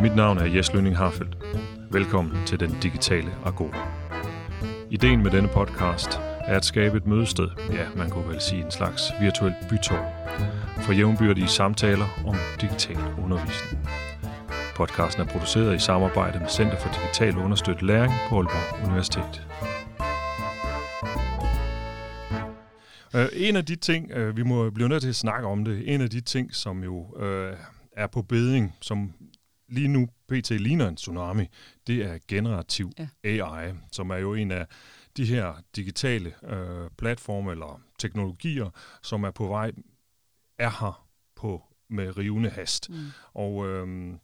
Mit navn er Jes Lønning Harfeldt. Velkommen til Den Digitale Agora. Ideen med denne podcast er at skabe et mødested, ja, man kunne vel sige en slags virtuel bytår, for jævnbyrdige samtaler om digital undervisning. Podcasten er produceret i samarbejde med Center for Digital Understøttet Læring på Aalborg Universitet. Øh, en af de ting, øh, vi må blive nødt til at snakke om det, en af de ting, som jo øh, er på beding, som lige nu pt. ligner en tsunami, det er generativ ja. AI, som er jo en af de her digitale uh, platforme eller teknologier, som er på vej, er her på med rivende hast. Mm. Og uh,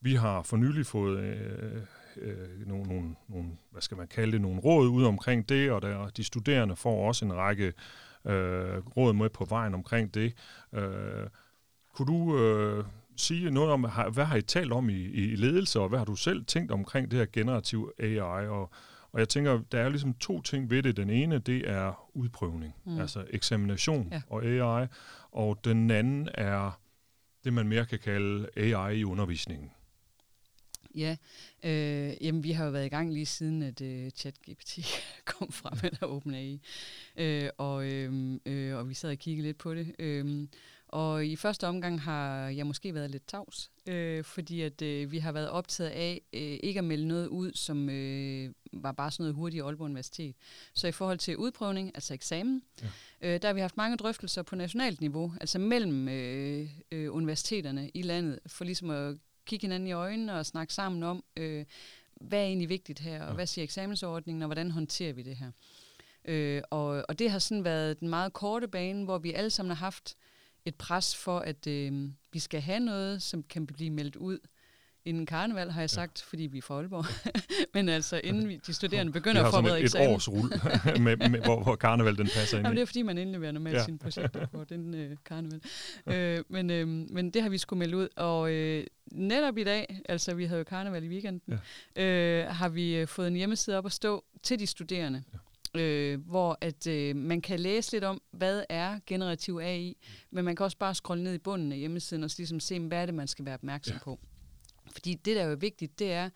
vi har for nylig fået øh, øh, nogle, nogle, nogle, hvad skal man kalde det, nogle råd ud omkring det, og der, de studerende får også en række øh, råd med på vejen omkring det. Øh, kunne du øh, sige noget om, hvad har I talt om i, i ledelse, og hvad har du selv tænkt omkring det her generativ AI? Og, og jeg tænker, der er ligesom to ting ved det. Den ene, det er udprøvning, mm. altså eksamination ja. og AI, og den anden er det, man mere kan kalde AI i undervisningen. Ja, øh, jamen vi har jo været i gang lige siden, at øh, ChatGPT kom frem med der OpenAI, øh, og, øh, øh, og vi sad og kiggede lidt på det. Øh, og i første omgang har jeg måske været lidt tavs, øh, fordi at øh, vi har været optaget af øh, ikke at melde noget ud, som øh, var bare sådan noget hurtigt i Aalborg Universitet. Så i forhold til udprøvning, altså eksamen, ja. øh, der har vi haft mange drøftelser på nationalt niveau, altså mellem øh, øh, universiteterne i landet, for ligesom at kigge hinanden i øjnene og snakke sammen om, øh, hvad er egentlig vigtigt her, og ja. hvad siger eksamensordningen, og hvordan håndterer vi det her. Øh, og, og det har sådan været den meget korte bane, hvor vi alle sammen har haft et pres for, at øh, vi skal have noget, som kan blive meldt ud inden karneval, har jeg sagt, ja. fordi vi er fra Aalborg. Men altså, inden vi, de studerende begynder at forberede eksamen. Et, års rul, med, med, hvor, hvor karneval den passer ind Jamen, det er fordi, man indleverer normalt ja. sine projekter på den øh, karneval. øh, men, øh, men det har vi skulle melde ud, og øh, netop i dag, altså vi havde jo karneval i weekenden, ja. øh, har vi øh, fået en hjemmeside op at stå til de studerende. Ja øh, hvor at øh, man kan læse lidt om, hvad er generativ AI, men man kan også bare scrolle ned i bunden af hjemmesiden og ligesom se, hvad er det, man skal være opmærksom ja. på. Fordi det, der er jo vigtigt, det er,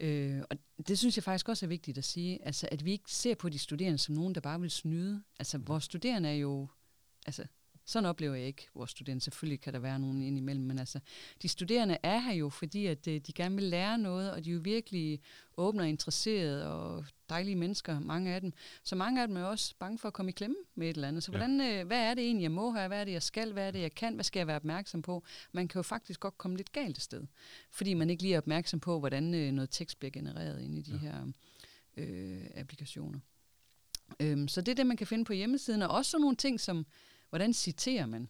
øh, og det synes jeg faktisk også er vigtigt at sige, altså at vi ikke ser på de studerende som nogen, der bare vil snyde. Altså vores studerende er jo, altså sådan oplever jeg ikke vores studerende. Selvfølgelig kan der være nogen indimellem, men altså, de studerende er her jo, fordi at øh, de gerne vil lære noget, og de er jo virkelig åbne og interesserede, og dejlige mennesker, mange af dem. Så mange af dem er også bange for at komme i klemme med et eller andet. Så hvordan, øh, hvad er det egentlig, jeg må her? Hvad er det, jeg skal? Hvad er det, jeg kan? Hvad skal jeg være opmærksom på? Man kan jo faktisk godt komme lidt galt sted, fordi man ikke lige er opmærksom på, hvordan øh, noget tekst bliver genereret ind i de ja. her øh, applikationer. Øhm, så det er det, man kan finde på hjemmesiden, og også sådan nogle ting som hvordan citerer man?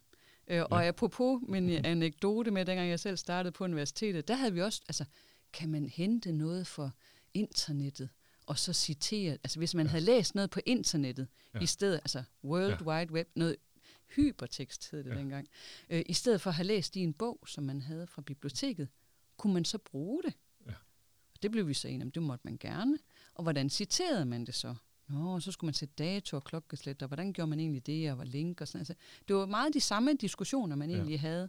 Øh, ja. Og apropos min anekdote med, dengang jeg selv startede på universitetet, der havde vi også, altså, kan man hente noget for internettet, og så citere, altså hvis man ja. havde læst noget på internettet, ja. i stedet, altså World ja. Wide Web, noget hypertekst hed det ja. dengang, øh, i stedet for at have læst i en bog, som man havde fra biblioteket, kunne man så bruge det? Ja. Og det blev vi så enige om, det måtte man gerne. Og hvordan citerede man det så? Nå, så skulle man sætte dato og klokkeslæt, og hvordan gjorde man egentlig det, og var link og sådan altså, Det var meget de samme diskussioner, man egentlig ja. havde,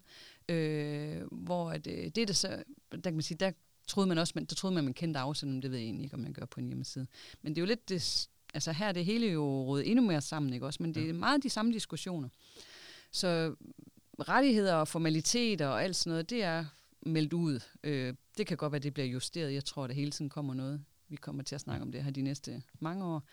øh, hvor at, øh, det er det så, der kan man sige, der troede man også, man, der troede man, man kendte afsenderen, det ved jeg egentlig ikke, om man gør på en hjemmeside. Men det er jo lidt, det, altså her er det hele jo rådet endnu mere sammen, ikke også? Men det er meget de samme diskussioner. Så rettigheder og formaliteter og alt sådan noget, det er meldt ud. Øh, det kan godt være, det bliver justeret. Jeg tror, der hele tiden kommer noget vi kommer til at snakke om det her de næste mange år.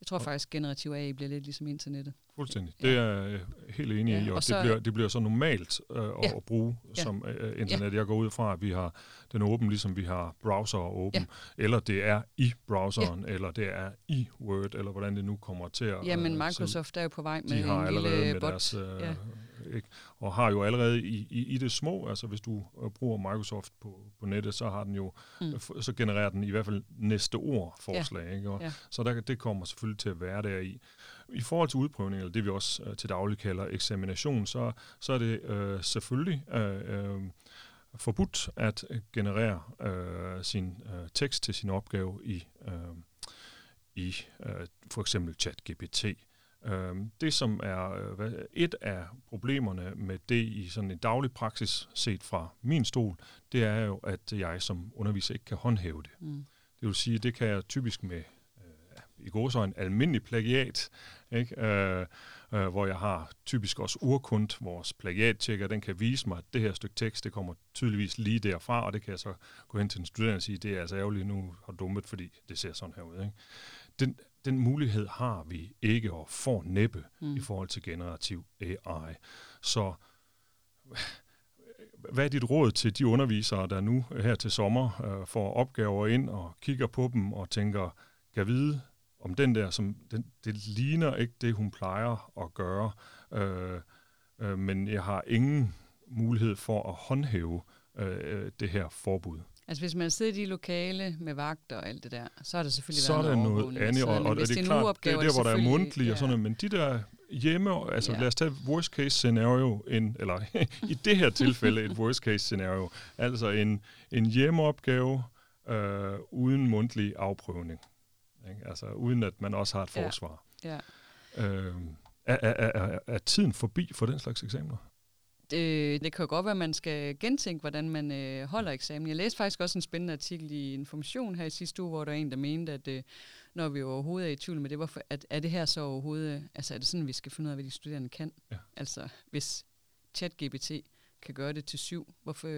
Jeg tror faktisk, generativ AI bliver lidt ligesom internettet. Fuldstændig. Ja. Det er jeg helt enig ja, i, og, og så, det, bliver, det bliver så normalt øh, ja. at bruge ja. som øh, internet. Ja. Jeg går ud fra, at vi har den åben, ligesom vi har browser åben, ja. eller det er i browseren, ja. eller det er i Word, eller hvordan det nu kommer til at... Ja, men øh, Microsoft er jo på vej med de har en lille med bot. Deres, øh, ja ikke? og har jo allerede i, i, i det små, altså hvis du øh, bruger Microsoft på, på nettet, så har den jo, mm. Øh, så genererer den i hvert fald næste ord forslag, ja. ikke? Og, ja. så der, det kommer selvfølgelig til at være der i. I forhold til udprøvning, eller det vi også uh, til daglig kalder eksamination, så, så er det uh, selvfølgelig uh, uh, forbudt at generere uh, sin uh, tekst til sin opgave i, uh, i uh, for eksempel ChatGPT. Øh, det, som er øh, et af problemerne med det i sådan en daglig praksis, set fra min stol, det er jo, at jeg som underviser ikke kan håndhæve det. Mm. Det vil sige, det kan jeg typisk med øh, i går så en almindelig plagiat, ikke? Øh, øh, hvor jeg har typisk også urkund, vores plagiattjekker, den kan vise mig, at det her stykke tekst, det kommer tydeligvis lige derfra, og det kan jeg så gå hen til en studerende og sige, det er altså ærgerligt, nu har dummet, fordi det ser sådan her ud. Ikke? Den, den mulighed har vi ikke og får næppe mm. i forhold til generativ AI. Så hvad er dit råd til de undervisere, der nu her til sommer øh, får opgaver ind og kigger på dem og tænker, kan vide, om den der, som den, det ligner ikke det, hun plejer at gøre, øh, øh, men jeg har ingen mulighed for at håndhæve øh, det her forbud. Altså hvis man sidder i de lokale med vagter og alt det der, så er der selvfølgelig så været der noget andet, og, og, og det er klart, det er der, hvor der er mundtlige ja. og sådan noget, men de der hjemme, altså ja. lad os tage worst case scenario, en, eller i det her tilfælde et worst case scenario, altså en, en hjemmeopgave øh, uden mundtlig afprøvning. Ikke? Altså uden at man også har et forsvar. Ja. Ja. Øh, er, er, er, er tiden forbi for den slags eksamener? Det, det kan jo godt være, at man skal gentænke, hvordan man øh, holder eksamen. Jeg læste faktisk også en spændende artikel i Information her i sidste uge, hvor der er en, der mente, at øh, når vi overhovedet er i tvivl med det, hvorfor, at, er det her så overhovedet, altså er det sådan, vi skal finde ud af, hvad de studerende kan? Ja. Altså hvis ChatGPT kan gøre det til syv, hvorfor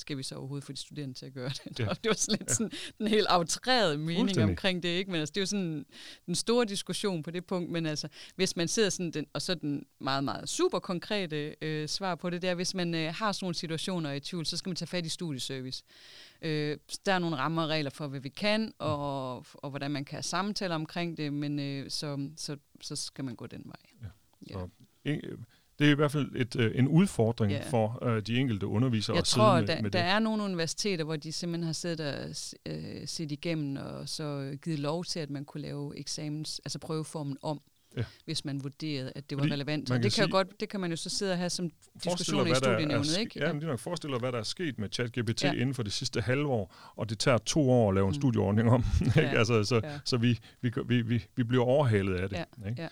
skal vi så overhovedet få de studerende til at gøre det? Ja. det var sådan lidt ja. sådan en helt aftrædet mening omkring det, ikke? Men altså, det er jo sådan en stor diskussion på det punkt, men altså, hvis man sidder sådan, den, og så den meget, meget super konkrete øh, svar på det der, hvis man øh, har sådan nogle situationer i tvivl, så skal man tage fat i studieservice. Øh, der er nogle rammer og regler for, hvad vi kan, og, og hvordan man kan have samtaler omkring det, men øh, så, så, så skal man gå den vej. Ja. Ja. Så, det er i hvert fald et, øh, en udfordring yeah. for øh, de enkelte undervisere Jeg at tror, sidde med, der, med der det. er nogle universiteter, hvor de simpelthen har siddet og øh, set igennem og så givet lov til, at man kunne lave eksamens, altså prøveformen om. Ja. hvis man vurderede, at det var Fordi relevant. Og det kan, jo godt, det kan man jo så sidde og have som diskussion i studienævnet, ikke? Ja, men det nok forestille hvad der er sket med ChatGPT ja. inden for det sidste halve år, og det tager to år at lave en mm. studieordning om. Ikke? Ja. altså, så ja. så vi, vi, vi, vi, vi bliver overhalet af det. Ja. Ikke? Ja.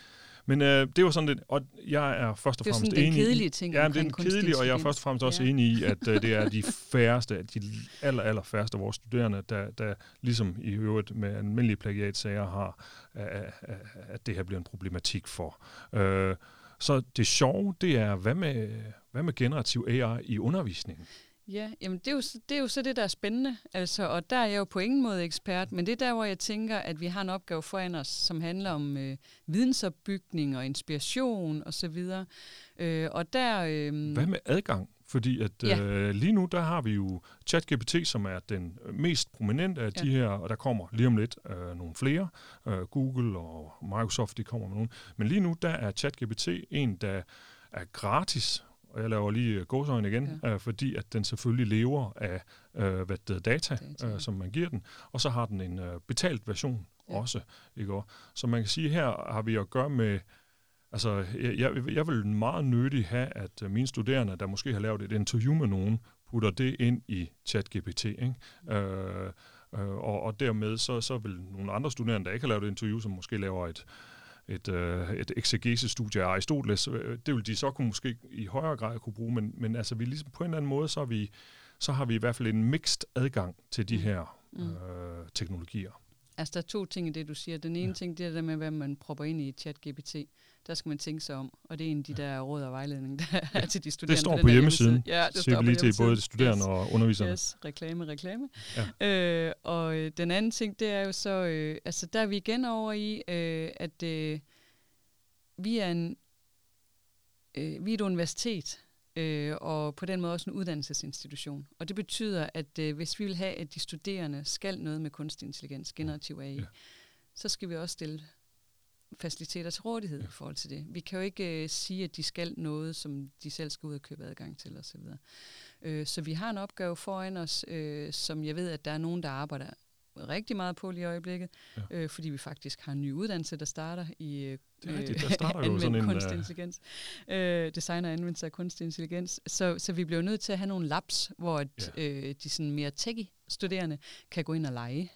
Men øh, det var sådan lidt, og jeg er først og fremmest enig. Det er sådan den kedelige ting Ja, det er den kedelige, og jeg er først og fremmest også ja. enig i, at øh, det er de færreste, de aller, aller færreste af vores studerende, der, der ligesom i øvrigt med almindelige plagiatsager har, øh, at det her bliver en problematik for. Øh, så det sjove, det er, hvad med, hvad med generativ AI i undervisningen? Ja, jamen det er, jo, det er jo så det, der er spændende. Altså, og der er jeg jo på ingen måde ekspert, men det er der, hvor jeg tænker, at vi har en opgave foran os, som handler om øh, vidensopbygning og inspiration osv. Og, øh, og der... Øh, Hvad med adgang? Fordi at ja. øh, lige nu, der har vi jo ChatGPT, som er den mest prominente af ja. de her, og der kommer lige om lidt øh, nogle flere. Øh, Google og Microsoft, de kommer med nogle. Men lige nu, der er ChatGPT en, der er gratis og jeg laver lige gåsøjne igen, ja. øh, fordi at den selvfølgelig lever af øh, hvad det data, data. Øh, som man giver den, og så har den en øh, betalt version ja. også. Ikke? Så man kan sige, her har vi at gøre med, altså jeg, jeg, jeg vil meget nødig have, at øh, mine studerende, der måske har lavet et interview med nogen, putter det ind i ChatGPT, ikke? Mm. Øh, øh, og, og dermed så, så vil nogle andre studerende, der ikke har lavet et interview, som måske laver et et, øh, et exegese-studie af Aristoteles. Det vil de så kunne måske i højere grad kunne bruge, men, men altså vi ligesom på en eller anden måde, så, vi, så har vi i hvert fald en mixed adgang til de mm. her mm. øh, teknologier. Altså der er to ting i det, du siger. Den ene ja. ting, det er det med, hvad man propper ind i chat-GPT der skal man tænke sig om. Og det er en af de der råd og vejledning, der er til de studerende. Det står på, på hjemmesiden. Ja, det står på hjemmesiden. både de studerende yes. og underviserne. Yes, reklame, reklame. Ja. Øh, og øh, den anden ting, det er jo så, øh, altså der er vi igen over i, øh, at øh, vi er en, øh, vi er et universitet, øh, og på den måde også en uddannelsesinstitution. Og det betyder, at øh, hvis vi vil have, at de studerende skal noget med kunstig intelligens, generativ AI, ja. så skal vi også stille faciliteter til rådighed ja. i forhold til det. Vi kan jo ikke øh, sige, at de skal noget, som de selv skal ud og købe adgang til osv. Øh, så vi har en opgave foran os, øh, som jeg ved, at der er nogen, der arbejder rigtig meget på lige i øjeblikket, ja. øh, fordi vi faktisk har en ny uddannelse, der starter i øh, det der starter jo sådan kunstig en, intelligens. Øh, designer anvendelse af kunstig intelligens. Så, så vi bliver nødt til at have nogle labs, hvor at, ja. øh, de sådan mere techy studerende kan gå ind og lege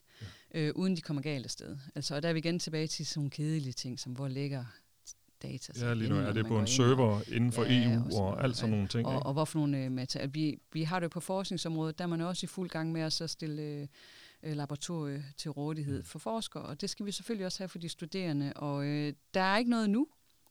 øh, uden de kommer galt afsted. Altså, og der er vi igen tilbage til sådan nogle kedelige ting, som hvor ligger data. Ja, lige nu er det på en server og, inden for ja, EU og, og alt sådan nogle ting. Og, og, og hvorfor nogle uh, materialer. Vi, vi har det på forskningsområdet, der er man også i fuld gang med at så stille uh, laboratorier til rådighed mm. for forskere, og det skal vi selvfølgelig også have for de studerende. Og uh, der er ikke noget nu,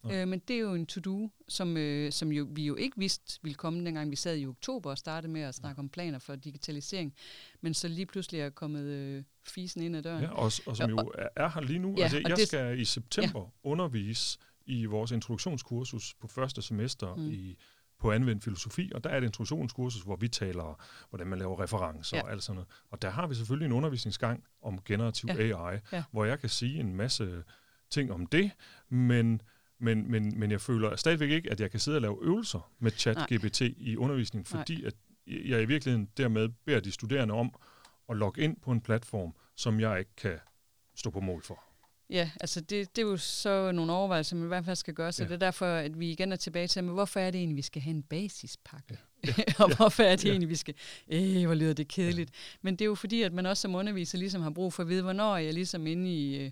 Øh, men det er jo en to-do, som, øh, som jo, vi jo ikke vidste ville komme, dengang vi sad i oktober og startede med at snakke om planer for digitalisering. Men så lige pludselig er kommet øh, fisen ind ad døren. Ja, og, og som jo er her lige nu. Ja, altså, jeg det, skal i september ja. undervise i vores introduktionskursus på første semester mm. i på anvendt filosofi, og der er et introduktionskursus, hvor vi taler, hvordan man laver referencer ja. og alt sådan noget. Og der har vi selvfølgelig en undervisningsgang om generativ ja. AI, ja. hvor jeg kan sige en masse ting om det, men men, men, men jeg føler stadigvæk ikke, at jeg kan sidde og lave øvelser med chat-GPT i undervisning, fordi Nej. at jeg i virkeligheden dermed beder de studerende om at logge ind på en platform, som jeg ikke kan stå på mål for. Ja, altså det, det er jo så nogle overvejelser, man i hvert fald skal gøre, så ja. det er derfor, at vi igen er tilbage til, men hvorfor er det egentlig, vi skal have en basispakke? Ja. og hvorfor er det ja. egentlig, vi skal... Øh, hvor lyder det kedeligt. Ja. Men det er jo fordi, at man også som underviser ligesom har brug for at vide, hvornår er jeg ligesom inde i...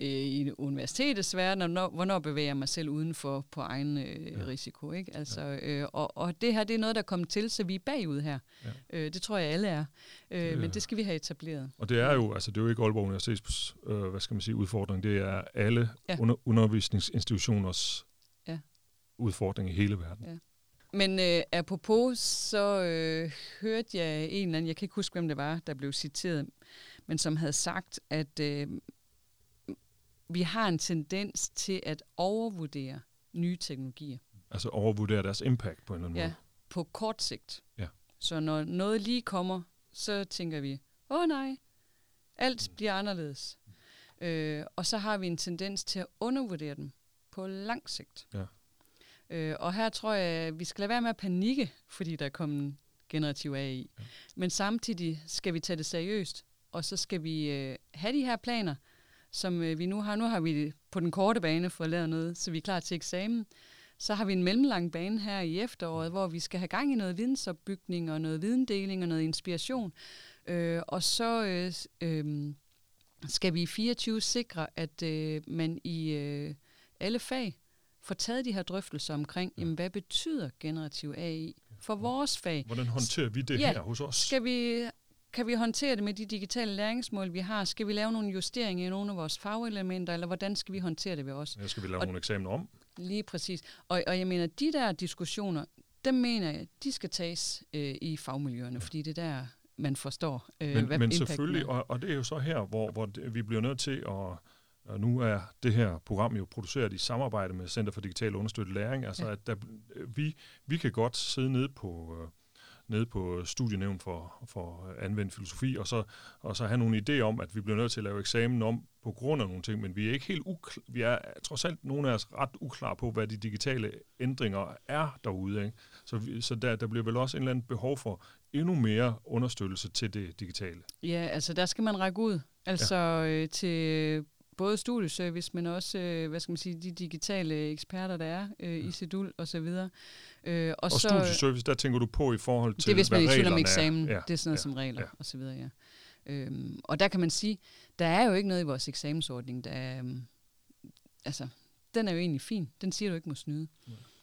Øh, i universitetets verden, og når, hvornår bevæger jeg mig selv uden for på egen øh, ja. risiko. Ikke? Altså, øh, og, og det her det er noget, der kommer til, så vi er bagud her. Ja. Øh, det tror jeg alle er. Øh, det, men det skal vi have etableret. Og det er jo, altså det er jo ikke Aalborg Universitets øh, hvad skal man sige, udfordring, det er alle ja. under, undervisningsinstitutioners ja. udfordring i hele verden. Ja. Men øh, apropos, så øh, hørte jeg en eller anden, jeg kan ikke huske, hvem det var, der blev citeret, men som havde sagt, at øh, vi har en tendens til at overvurdere nye teknologier. Altså overvurdere deres impact på en eller anden ja, måde? på kort sigt. Ja. Så når noget lige kommer, så tænker vi, åh oh, nej, alt bliver anderledes. Øh, og så har vi en tendens til at undervurdere dem på lang sigt. Ja. Øh, og her tror jeg, at vi skal lade være med at panikke, fordi der er kommet generativ AI. Ja. Men samtidig skal vi tage det seriøst, og så skal vi øh, have de her planer, som øh, vi nu har. Nu har vi på den korte bane fået lavet noget, så vi er klar til eksamen. Så har vi en mellemlang bane her i efteråret, hvor vi skal have gang i noget vidensopbygning og noget videndeling og noget inspiration. Øh, og så øh, øh, skal vi i 24 sikre, at øh, man i øh, alle fag får taget de her drøftelser omkring, ja. jamen, hvad betyder generativ AI for vores fag? Hvordan håndterer vi det ja, her hos os? Skal vi kan vi håndtere det med de digitale læringsmål, vi har? Skal vi lave nogle justeringer i nogle af vores fagelementer, eller hvordan skal vi håndtere det ved os? Ja, skal vi lave og, nogle eksamener om? Lige præcis. Og, og jeg mener, de der diskussioner, dem mener jeg, de skal tages øh, i fagmiljøerne, ja. fordi det er der, man forstår, øh, men, hvad Men selvfølgelig, og, og det er jo så her, hvor, hvor vi bliver nødt til at og nu er det her program jo produceret i samarbejde med Center for Digital Understøttet Læring, altså ja. at der, vi, vi kan godt sidde nede på, øh, nede på studienævn for, for anvendt filosofi, og så, og så have nogle idéer om, at vi bliver nødt til at lave eksamen om på grund af nogle ting, men vi er ikke helt ukl- vi er trods alt nogle af os ret uklare på, hvad de digitale ændringer er derude. Ikke? Så, vi, så der, der bliver vel også en eller anden behov for endnu mere understøttelse til det digitale. Ja, altså der skal man række ud. Altså ja. øh, til både studieservice, men også, øh, hvad skal man sige, de digitale eksperter, der er øh, i Sedul og så videre. Øh, og, og så, studieservice, der tænker du på i forhold til, Det er, hvis man er i om eksamen. Er. Det er sådan noget ja, som regler ja. og så videre, ja. Øhm, og der kan man sige, der er jo ikke noget i vores eksamensordning, der er, um, altså, den er jo egentlig fin. Den siger du ikke må snyde.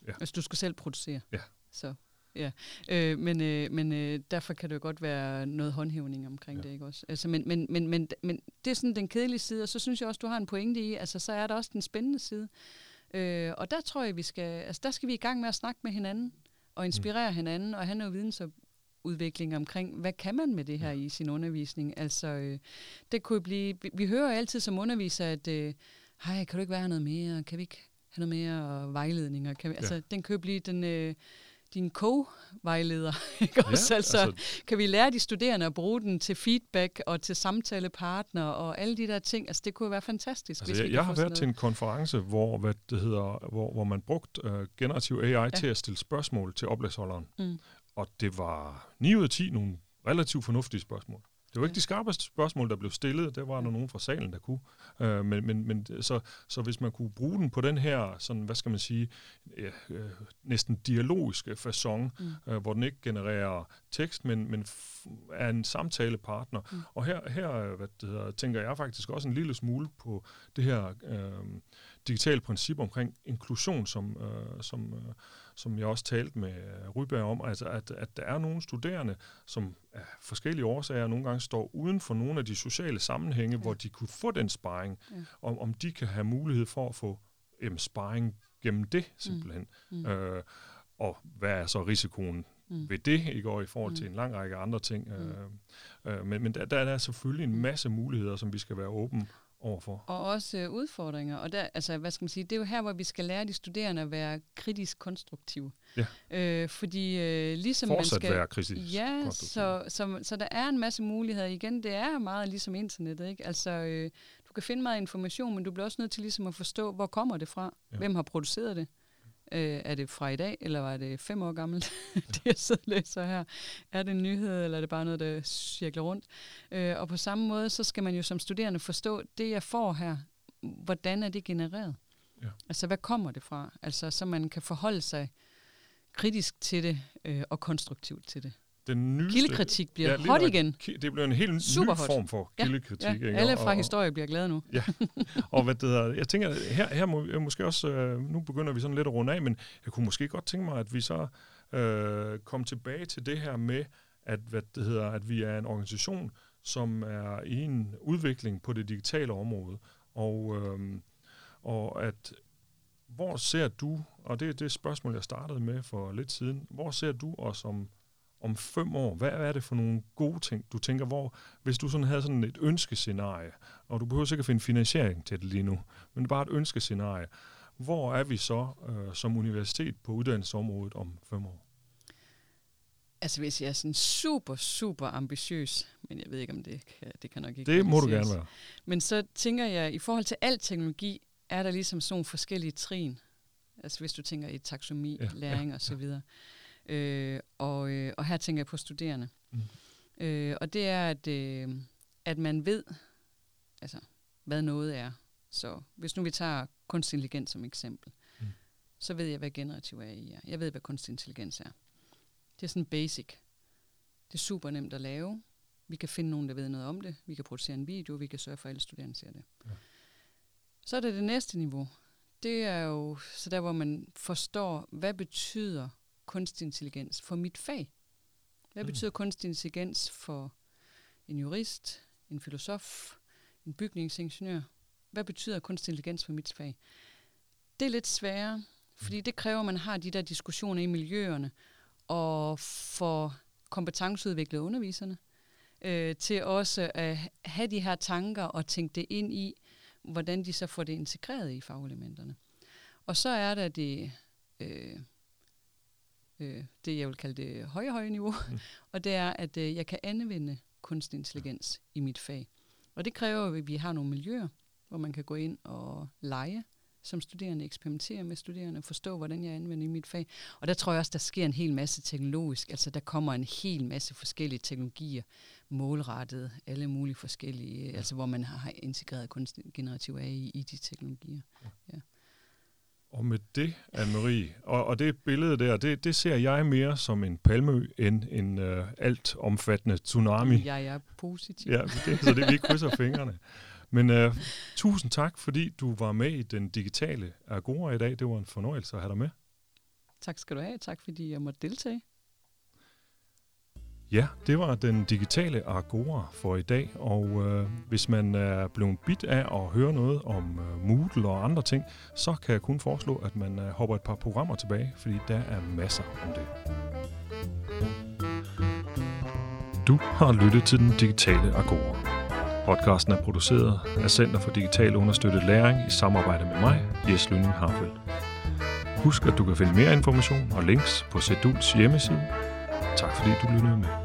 Ja. Hvis du skal selv producere. Ja. Så Ja, øh, men, øh, men øh, derfor kan det jo godt være noget håndhævning omkring ja. det, ikke også? Altså, men, men, men, men, men det er sådan den kedelige side, og så synes jeg også, du har en pointe i, altså så er der også den spændende side. Øh, og der tror jeg, vi skal, altså der skal vi i gang med at snakke med hinanden, og inspirere mm. hinanden, og have noget vidensudvikling omkring, hvad kan man med det her ja. i sin undervisning? Altså, øh, det kunne blive, vi, vi hører altid som underviser, at, øh, hej, kan du ikke være noget mere? Kan vi ikke have noget mere vejledninger? Kan vi, ja. Altså, den kan jo blive den... Øh, din co-vejleder. Ikke? Ja, Også, altså, altså, kan vi lære de studerende at bruge den til feedback og til samtalepartner og alle de der ting? Altså, det kunne være fantastisk. Altså, hvis jeg, vi jeg har været til en konference, hvor, hvad det hedder, hvor, hvor man brugte uh, generativ AI ja. til at stille spørgsmål til oplægsholderen. Mm. Og det var 9 ud af 10 nogle relativt fornuftige spørgsmål. Det var ikke de skarpeste spørgsmål, der blev stillet. Der var der nogen fra salen, der kunne. Øh, men, men, men så, så hvis man kunne bruge den på den her, sådan, hvad skal man sige, ja, øh, næsten dialogiske façon, mm. øh, hvor den ikke genererer tekst, men, men er en samtalepartner. Mm. Og her, her hvad det hedder, tænker jeg faktisk også en lille smule på det her, øh, digitale princip omkring inklusion, som, øh, som, øh, som jeg også talte med Ryberg om, altså at, at der er nogle studerende, som af forskellige årsager nogle gange står uden for nogle af de sociale sammenhænge, ja. hvor de kunne få den sparring, ja. om, om de kan have mulighed for at få jamen, sparring gennem det simpelthen. Mm. Mm. Øh, og hvad er så risikoen mm. ved det, ikke? og i forhold mm. til en lang række andre ting. Mm. Øh, øh, men men der, der er selvfølgelig en masse muligheder, som vi skal være åbne overfor. Og også øh, udfordringer. Og der, altså, hvad skal man sige, det er jo her, hvor vi skal lære de studerende at være kritisk konstruktive. Ja. Øh, fordi øh, ligesom Fortsat man skal... være kritisk Ja, så, så, så der er en masse muligheder. Igen, det er meget ligesom internettet. Ikke? Altså, øh, du kan finde meget information, men du bliver også nødt til ligesom at forstå, hvor kommer det fra? Ja. Hvem har produceret det? Øh, er det fra i dag, eller var det fem år gammelt, det jeg sidder og læser her? Er det en nyhed, eller er det bare noget, der cirkler rundt? Øh, og på samme måde, så skal man jo som studerende forstå, det jeg får her, hvordan er det genereret? Ja. Altså, hvad kommer det fra? Altså, så man kan forholde sig kritisk til det, øh, og konstruktivt til det den nyeste... Kildekritik bliver ja, hot igen. Det bliver en helt Super ny hot. form for kildekritik. Ja, ja. Alle fra og, historie bliver glade nu. ja, og hvad det hedder, jeg tænker, her, her må jeg måske også, øh, nu begynder vi sådan lidt at runde af, men jeg kunne måske godt tænke mig, at vi så øh, kom tilbage til det her med, at, hvad det hedder, at vi er en organisation, som er i en udvikling på det digitale område, og, øh, og at hvor ser du, og det er det spørgsmål, jeg startede med for lidt siden, hvor ser du os som om fem år, hvad er det for nogle gode ting, du tænker, hvor, hvis du sådan havde sådan et ønskescenarie, og du behøver sikkert finde finansiering til det lige nu, men bare et ønskescenarie, hvor er vi så øh, som universitet på uddannelsesområdet om fem år? Altså hvis jeg er sådan super, super ambitiøs, men jeg ved ikke, om det kan, det kan nok ikke Det må du gerne være. Men så tænker jeg, i forhold til al teknologi, er der ligesom sådan nogle forskellige trin. Altså hvis du tænker i taksonomi, ja, læring ja, og så videre. Ja. Øh, og, øh, og her tænker jeg på studerende. Mm. Øh, og det er, at, øh, at man ved, altså, hvad noget er. Så hvis nu vi tager kunstig intelligens som eksempel, mm. så ved jeg, hvad generativ AI er. Jeg ved, hvad kunstig intelligens er. Det er sådan basic. Det er super nemt at lave. Vi kan finde nogen, der ved noget om det. Vi kan producere en video. Vi kan sørge for, at alle studerende ser det. Ja. Så er det det næste niveau. Det er jo så der, hvor man forstår, hvad betyder kunstig intelligens for mit fag? Hvad mm. betyder kunstig intelligens for en jurist, en filosof, en bygningsingeniør? Hvad betyder kunstig intelligens for mit fag? Det er lidt sværere, fordi det kræver, at man har de der diskussioner i miljøerne, og for kompetenceudviklede underviserne, øh, til også at have de her tanker og tænke det ind i, hvordan de så får det integreret i fagelementerne. Og så er der det øh, øh, det, jeg vil kalde det høje, høje niveau, mm. og det er, at øh, jeg kan anvende kunstig intelligens i mit fag. Og det kræver, at vi har nogle miljøer, hvor man kan gå ind og lege som studerende, eksperimentere med studerende, forstå, hvordan jeg anvender i mit fag. Og der tror jeg også, der sker en hel masse teknologisk. Altså, der kommer en hel masse forskellige teknologier, målrettet, alle mulige forskellige, ja. altså hvor man har integreret kunstig generativ AI i de teknologier. Ja. ja. Og med det, Anne-Marie, og, og det billede der, det, det ser jeg mere som en palmeø end en uh, alt omfattende tsunami. Jeg er positiv. Ja, det, så det vi krydser fingrene. Men uh, tusind tak, fordi du var med i den digitale Agora i dag. Det var en fornøjelse at have dig med. Tak skal du have. Tak fordi jeg måtte deltage. Ja, det var den digitale Agora for i dag, og øh, hvis man er blevet bit af at høre noget om øh, Moodle og andre ting, så kan jeg kun foreslå, at man øh, hopper et par programmer tilbage, fordi der er masser om det. Du har lyttet til den digitale Agora. Podcasten er produceret af Center for Digital Understøttet Læring i samarbejde med mig, Jes Lønning Harfeldt. Husk, at du kan finde mere information og links på Seduls hjemmeside. Tak fordi du lyttede med.